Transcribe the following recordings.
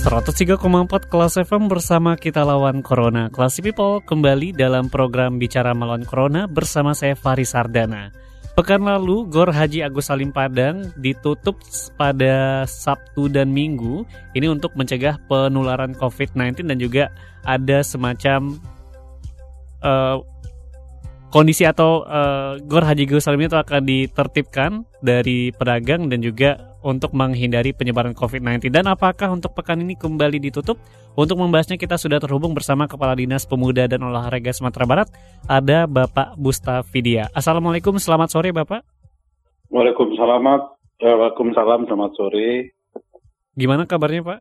103,4 Kelas FM bersama kita lawan Corona. Kelas People kembali dalam program Bicara Melawan Corona bersama saya Faris Sardana. Pekan lalu, Gor Haji Agus Salim Padang ditutup pada Sabtu dan Minggu. Ini untuk mencegah penularan COVID-19 dan juga ada semacam uh, kondisi atau uh, Gor Haji Agus Salim itu akan ditertibkan dari pedagang dan juga untuk menghindari penyebaran COVID-19 dan apakah untuk pekan ini kembali ditutup? Untuk membahasnya kita sudah terhubung bersama Kepala Dinas Pemuda dan Olahraga Sumatera Barat ada Bapak Bustafidia. Assalamualaikum, selamat sore Bapak. Waalaikumsalam, eh, Waalaikumsalam, selamat sore. Gimana kabarnya Pak?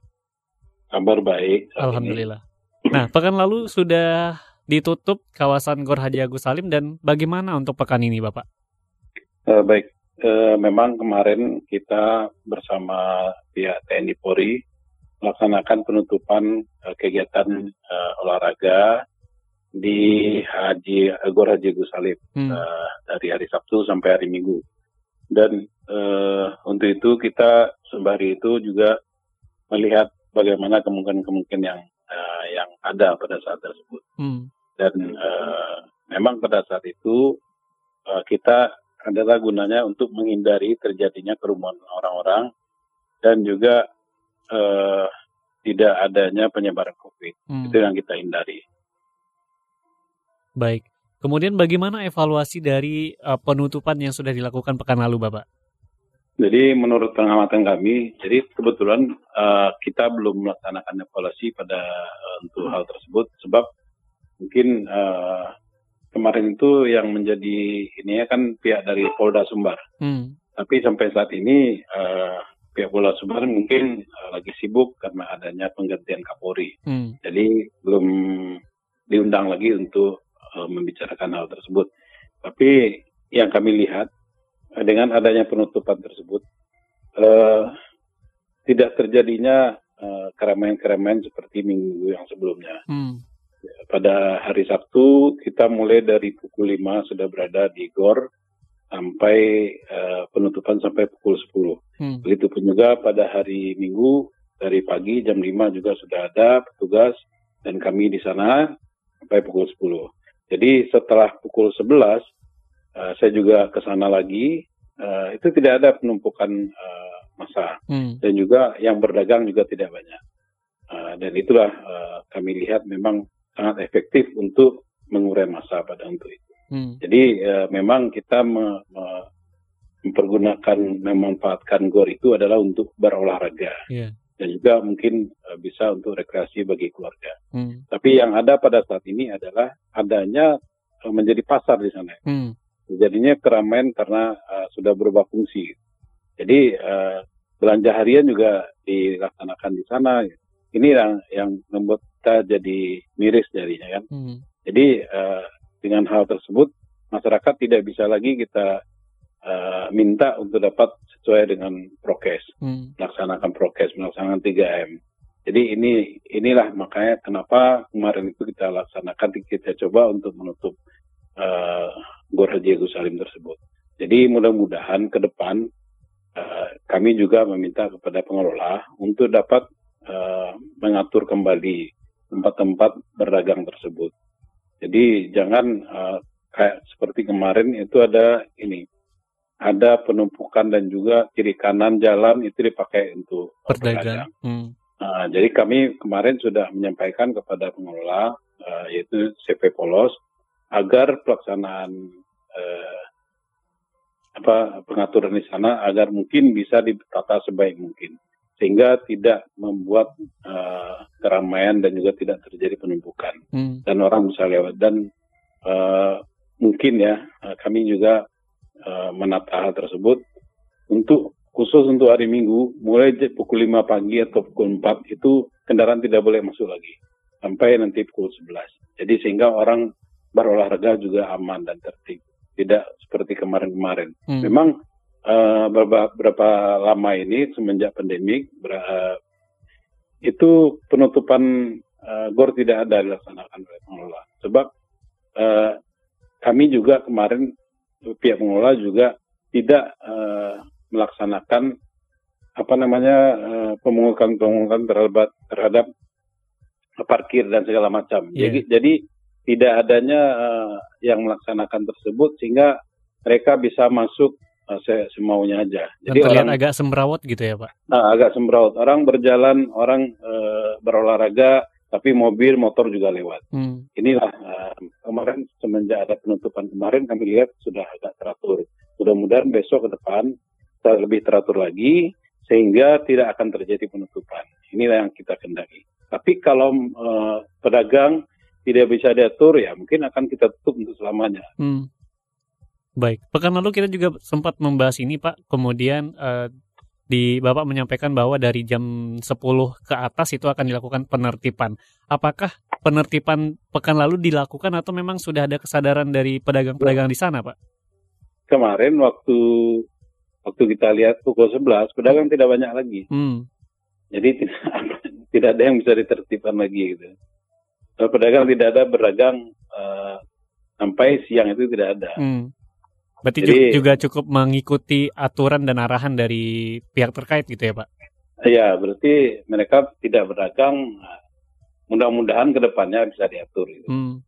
Kabar baik. Alhamdulillah. Nah, pekan lalu sudah ditutup kawasan Gor Haji Agus Salim dan bagaimana untuk pekan ini Bapak? Uh, baik, eh, memang kemarin kita bersama pihak TNI Polri melaksanakan penutupan eh, kegiatan eh, olahraga di Haji Gor Haji Gusalim hmm. eh, dari hari Sabtu sampai hari Minggu. Dan eh, untuk itu kita sembari itu juga melihat bagaimana kemungkinan-kemungkinan yang uh, yang ada pada saat tersebut. Hmm. Dan uh, memang pada saat itu uh, kita adalah gunanya untuk menghindari terjadinya kerumunan orang-orang dan juga uh, tidak adanya penyebaran COVID. Hmm. Itu yang kita hindari. Baik. Kemudian bagaimana evaluasi dari uh, penutupan yang sudah dilakukan pekan lalu, Bapak? Jadi menurut pengamatan kami, jadi kebetulan uh, kita belum melaksanakan evaluasi pada uh, untuk hal tersebut sebab mungkin uh, kemarin itu yang menjadi ini ya kan pihak dari Polda Sumbar. Hmm. Tapi sampai saat ini uh, pihak Polda Sumbar mungkin uh, lagi sibuk karena adanya penggantian Kapolri. Hmm. Jadi belum diundang lagi untuk uh, membicarakan hal tersebut. Tapi yang kami lihat uh, dengan adanya penutupan tersebut uh, tidak terjadinya keramaian-keramaian seperti minggu yang sebelumnya. Hmm pada hari Sabtu kita mulai dari pukul 5 sudah berada di GOR sampai uh, penutupan sampai pukul 10. Hmm. Begitupun juga pada hari Minggu dari pagi jam 5 juga sudah ada petugas dan kami di sana sampai pukul 10. Jadi setelah pukul 11 uh, eh, saya juga ke sana lagi uh, itu tidak ada penumpukan uh, massa hmm. dan juga yang berdagang juga tidak banyak. Uh, dan itulah uh, kami lihat memang sangat efektif untuk mengurai masa pada untuk itu. Hmm. Jadi uh, memang kita me, me, mempergunakan memanfaatkan gor itu adalah untuk berolahraga yeah. dan juga mungkin uh, bisa untuk rekreasi bagi keluarga. Hmm. Tapi yang ada pada saat ini adalah adanya uh, menjadi pasar di sana. Hmm. Jadinya keramaian karena uh, sudah berubah fungsi. Jadi uh, belanja harian juga dilaksanakan di sana. Ini yang yang membuat kita jadi miris jadinya kan. Hmm. Jadi uh, dengan hal tersebut masyarakat tidak bisa lagi kita uh, minta untuk dapat sesuai dengan prokes, hmm. melaksanakan prokes, melaksanakan 3M. Jadi ini inilah makanya kenapa kemarin itu kita laksanakan kita coba untuk menutup uh, Gor Haji Agus Salim tersebut. Jadi mudah-mudahan ke depan uh, kami juga meminta kepada pengelola untuk dapat uh, mengatur kembali tempat-tempat berdagang tersebut. Jadi jangan uh, kayak seperti kemarin itu ada ini ada penumpukan dan juga kiri kanan jalan itu dipakai untuk berdagang. Hmm. Uh, jadi kami kemarin sudah menyampaikan kepada pengelola uh, yaitu CP Polos agar pelaksanaan uh, apa pengaturan di sana agar mungkin bisa ditata sebaik mungkin sehingga tidak membuat uh, keramaian dan juga tidak terjadi penumpukan hmm. dan orang bisa lewat dan uh, mungkin ya uh, kami juga uh, menata hal tersebut untuk khusus untuk hari Minggu mulai pukul 5 pagi atau pukul 4 itu kendaraan tidak boleh masuk lagi sampai nanti pukul 11. Jadi sehingga orang berolahraga juga aman dan tertib. Tidak seperti kemarin-kemarin. Hmm. Memang uh, berapa, berapa lama ini semenjak pandemik uh, itu penutupan uh, gor tidak ada dilaksanakan oleh pengelola. Sebab uh, kami juga kemarin pihak pengelola juga tidak uh, melaksanakan apa namanya uh, pemungutan-pemungutan terhadap terhadap parkir dan segala macam. Yeah. Jadi, jadi tidak adanya uh, yang melaksanakan tersebut sehingga mereka bisa masuk uh, semaunya aja. Jadi Dan orang agak semrawut gitu ya Pak? Nah, agak semrawut. Orang berjalan, orang uh, berolahraga, tapi mobil, motor juga lewat. Hmm. Inilah uh, kemarin semenjak ada penutupan kemarin kami lihat sudah agak teratur. Mudah-mudahan besok ke depan lebih teratur lagi sehingga tidak akan terjadi penutupan. Inilah yang kita kendaki. Tapi kalau uh, pedagang tidak bisa diatur, ya mungkin akan kita tutup untuk selamanya. Hmm. Baik, pekan lalu kita juga sempat membahas ini, Pak. Kemudian uh, di Bapak menyampaikan bahwa dari jam 10 ke atas itu akan dilakukan penertiban. Apakah penertiban pekan lalu dilakukan atau memang sudah ada kesadaran dari pedagang-pedagang di sana, Pak? Kemarin waktu waktu kita lihat pukul 11, pedagang tidak banyak lagi. Hmm. Jadi tidak tidak ada yang bisa ditertibkan lagi gitu. Kalau pedagang tidak ada berdagang uh, sampai siang itu tidak ada. Hmm. Berarti Jadi, juga cukup mengikuti aturan dan arahan dari pihak terkait gitu ya Pak? Iya, berarti mereka tidak berdagang. Mudah-mudahan ke depannya bisa diatur. Gitu. Hmm.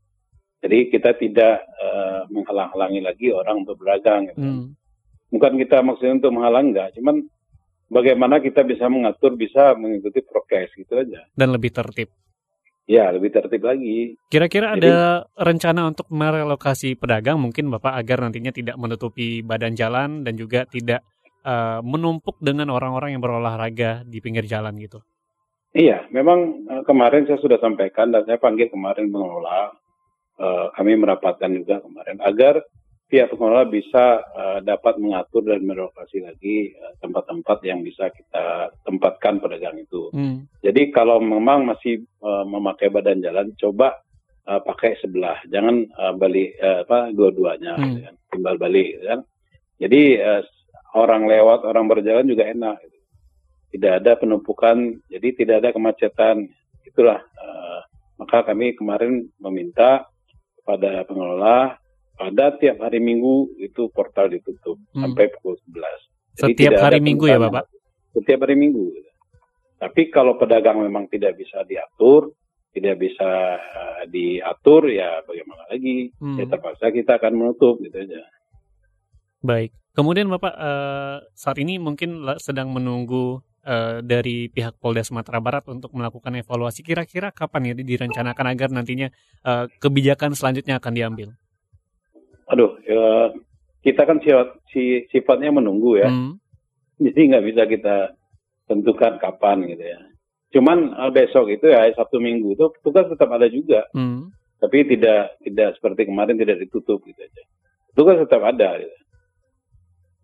Jadi kita tidak uh, menghalang-halangi lagi orang untuk berdagang. Gitu. Hmm. Bukan kita maksudnya untuk menghalang enggak, cuman bagaimana kita bisa mengatur, bisa mengikuti prokes gitu aja. Dan lebih tertib. Ya, lebih tertib lagi. Kira-kira ada rencana untuk merelokasi pedagang mungkin Bapak agar nantinya tidak menutupi badan jalan dan juga tidak uh, menumpuk dengan orang-orang yang berolahraga di pinggir jalan gitu. Iya, memang uh, kemarin saya sudah sampaikan dan saya panggil kemarin mengelola, uh, kami merapatkan juga kemarin agar pihak pengelola bisa uh, dapat mengatur dan merelokasi lagi eh, tempat-tempat uh, yang bisa kita tempatkan pedagang itu. Hmm. Jadi kalau memang masih uh, memakai badan jalan, coba uh, pakai sebelah, jangan uh, balik uh, apa dua-duanya, hmm. kan? timbal balik, kan? Jadi uh, orang lewat, orang berjalan juga enak. Gitu. Tidak ada penumpukan, jadi tidak ada kemacetan. Itulah uh, maka kami kemarin meminta kepada pengelola pada tiap hari Minggu itu portal ditutup hmm. sampai pukul 11. Jadi Setiap hari Minggu ya Bapak? Setiap hari Minggu. Tapi kalau pedagang memang tidak bisa diatur, tidak bisa uh, diatur ya bagaimana lagi? Hmm. Ya terpaksa kita akan menutup gitu aja. Baik. Kemudian Bapak uh, saat ini mungkin sedang menunggu uh, dari pihak Polda Sumatera Barat untuk melakukan evaluasi. Kira-kira kapan ya direncanakan agar nantinya uh, kebijakan selanjutnya akan diambil? Aduh ya, kita kan sifat, sifatnya menunggu ya. Hmm. Jadi nggak bisa kita tentukan kapan gitu ya. Cuman uh, besok itu ya Sabtu Minggu itu tugas tetap ada juga. Hmm. Tapi tidak tidak seperti kemarin tidak ditutup gitu aja. Tugas tetap ada. Gitu.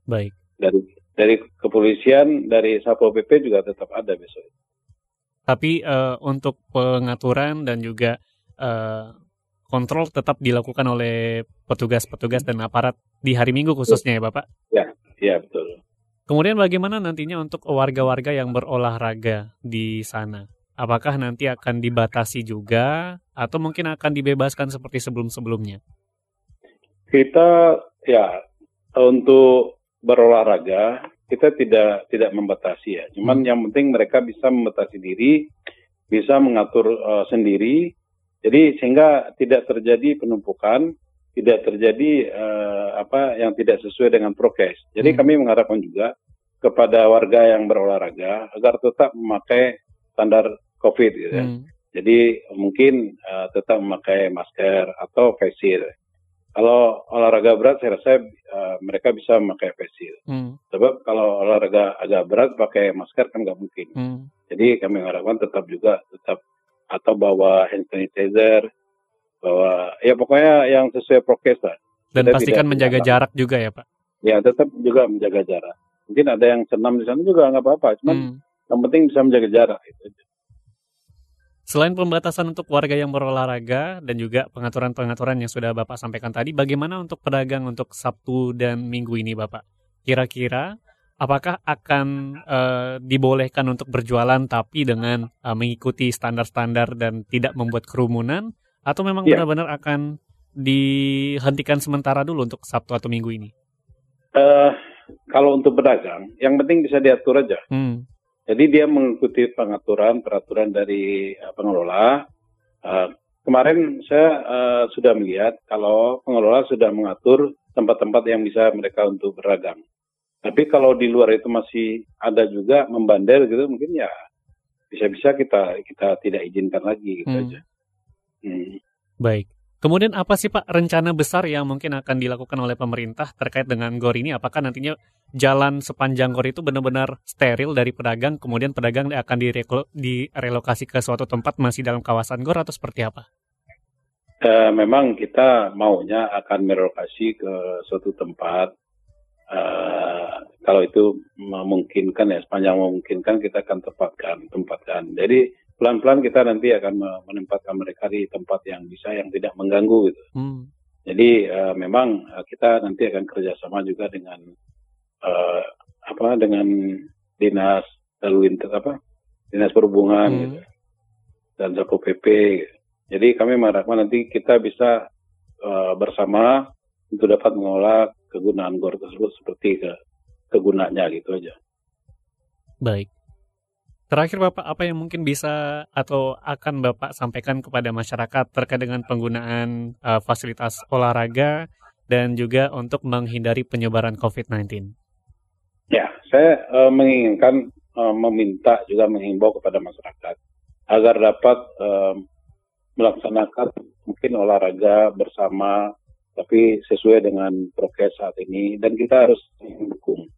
Baik. Dari dari kepolisian, dari Satpol PP juga tetap ada besok. Tapi uh, untuk pengaturan dan juga uh, kontrol tetap dilakukan oleh petugas-petugas dan aparat di hari Minggu khususnya ya Bapak? Ya, ya betul. Kemudian bagaimana nantinya untuk warga-warga yang berolahraga di sana? Apakah nanti akan dibatasi juga atau mungkin akan dibebaskan seperti sebelum-sebelumnya? Kita ya untuk berolahraga kita tidak tidak membatasi ya. Cuman hmm. yang penting mereka bisa membatasi diri, bisa mengatur uh, sendiri jadi sehingga tidak terjadi penumpukan, tidak terjadi uh, apa yang tidak sesuai dengan prokes. Jadi hmm. kami mengharapkan juga kepada warga yang berolahraga agar tetap memakai standar COVID gitu ya. Hmm. Jadi mungkin uh, tetap memakai masker atau face shield. Kalau olahraga berat saya rasa uh, mereka bisa memakai face shield. Hmm. Sebab kalau olahraga agak berat pakai masker kan nggak mungkin. Hmm. Jadi kami mengharapkan tetap juga tetap atau bawa hand sanitizer, bawa ya pokoknya yang sesuai prokes lah. Dan Kita pastikan menjaga jarak juga ya Pak. ya tetap juga menjaga jarak. Mungkin ada yang senam di sana juga nggak apa-apa, cuman Hmm. yang penting bisa menjaga jarak. Itu. Selain pembatasan untuk warga yang berolahraga dan juga pengaturan-pengaturan yang sudah Bapak sampaikan tadi, bagaimana untuk pedagang untuk Sabtu dan Minggu ini, Bapak? Kira-kira apakah akan eh, dibolehkan untuk berjualan tapi dengan eh, mengikuti standar-standar dan tidak membuat kerumunan atau memang Iya. benar-benar akan dihentikan sementara dulu untuk Sabtu atau Minggu ini? Eh, kalau untuk pedagang, yang penting bisa diatur aja. Hmm. Jadi dia mengikuti pengaturan peraturan dari eh, pengelola. Eh, kemarin saya eh, sudah melihat kalau pengelola sudah mengatur tempat-tempat yang bisa mereka untuk berdagang. Tapi kalau di luar itu masih ada juga membandel gitu, mungkin ya bisa-bisa kita kita tidak izinkan lagi gitu Hmm. aja. Hmm. Baik. Kemudian apa sih Pak rencana besar yang mungkin akan dilakukan oleh pemerintah terkait dengan GOR ini? Apakah nantinya jalan sepanjang GOR itu benar-benar steril dari pedagang, kemudian pedagang akan direlokasi ke suatu tempat masih dalam kawasan GOR atau seperti apa? Eh, memang kita maunya akan merelokasi ke suatu tempat. Eh, kalau itu memungkinkan ya, sepanjang memungkinkan kita akan tempatkan, tempatkan. Jadi pelan-pelan kita nanti akan me- menempatkan mereka di tempat yang bisa, yang tidak mengganggu gitu. Hmm. Jadi eh, memang eh, kita nanti akan kerjasama juga dengan eh, apa dengan dinas lalu lintas apa dinas perhubungan Hmm. gitu dan satpol pp. gitu. Jadi kami mengharapkan nanti kita bisa eh, bersama untuk dapat mengelola kegunaan gor tersebut seperti ke kegunaannya gitu aja. Baik. Terakhir Bapak, apa yang mungkin bisa atau akan Bapak sampaikan kepada masyarakat terkait dengan penggunaan eh, fasilitas olahraga dan juga untuk menghindari penyebaran COVID-19? Ya, saya eh, menginginkan eh, meminta juga menghimbau kepada masyarakat agar dapat eh, melaksanakan mungkin olahraga bersama tapi sesuai dengan prokes saat ini dan kita harus mendukung.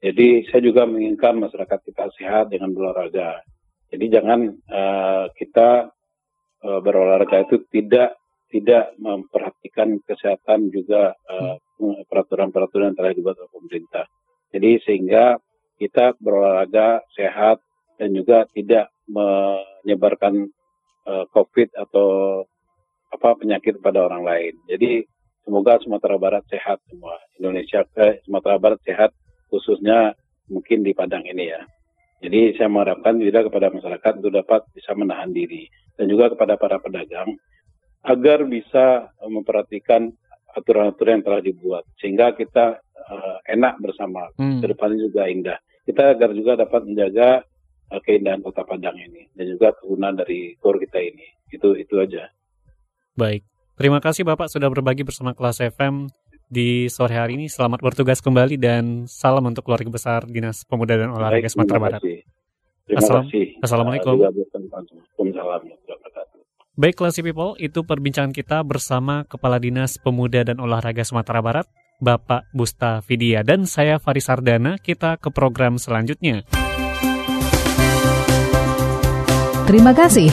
Jadi saya juga menginginkan masyarakat kita sehat dengan berolahraga. Jadi jangan eh, kita eh, berolahraga itu tidak tidak memperhatikan kesehatan juga eh, peraturan-peraturan yang telah dibuat oleh pemerintah. Jadi sehingga kita berolahraga sehat dan juga tidak menyebarkan eh, COVID atau apa penyakit pada orang lain. Jadi semoga Sumatera Barat sehat semua. Indonesia eh, Sumatera Barat sehat khususnya mungkin di Padang ini ya. Jadi saya mengharapkan juga kepada masyarakat untuk dapat bisa menahan diri dan juga kepada para pedagang agar bisa eh, memperhatikan aturan-aturan yang telah dibuat sehingga kita eh, enak bersama Hmm. ke depannya juga indah. Kita agar juga dapat menjaga eh, keindahan Kota Padang ini dan juga kegunaan dari core kita ini. Itu itu aja. Baik. Terima kasih Bapak sudah berbagi bersama kelas FM di sore hari ini. Selamat bertugas kembali dan salam untuk keluarga besar Dinas Pemuda dan Olahraga Baik, Sumatera terima Barat. kasih. Terima Assalam- kasih. Assalamualaikum. Baik Classy People, itu perbincangan kita bersama Kepala Dinas Pemuda dan Olahraga Sumatera Barat, Bapak Busta Vidya. Dan saya Faris Sardana, kita ke program selanjutnya. Terima kasih.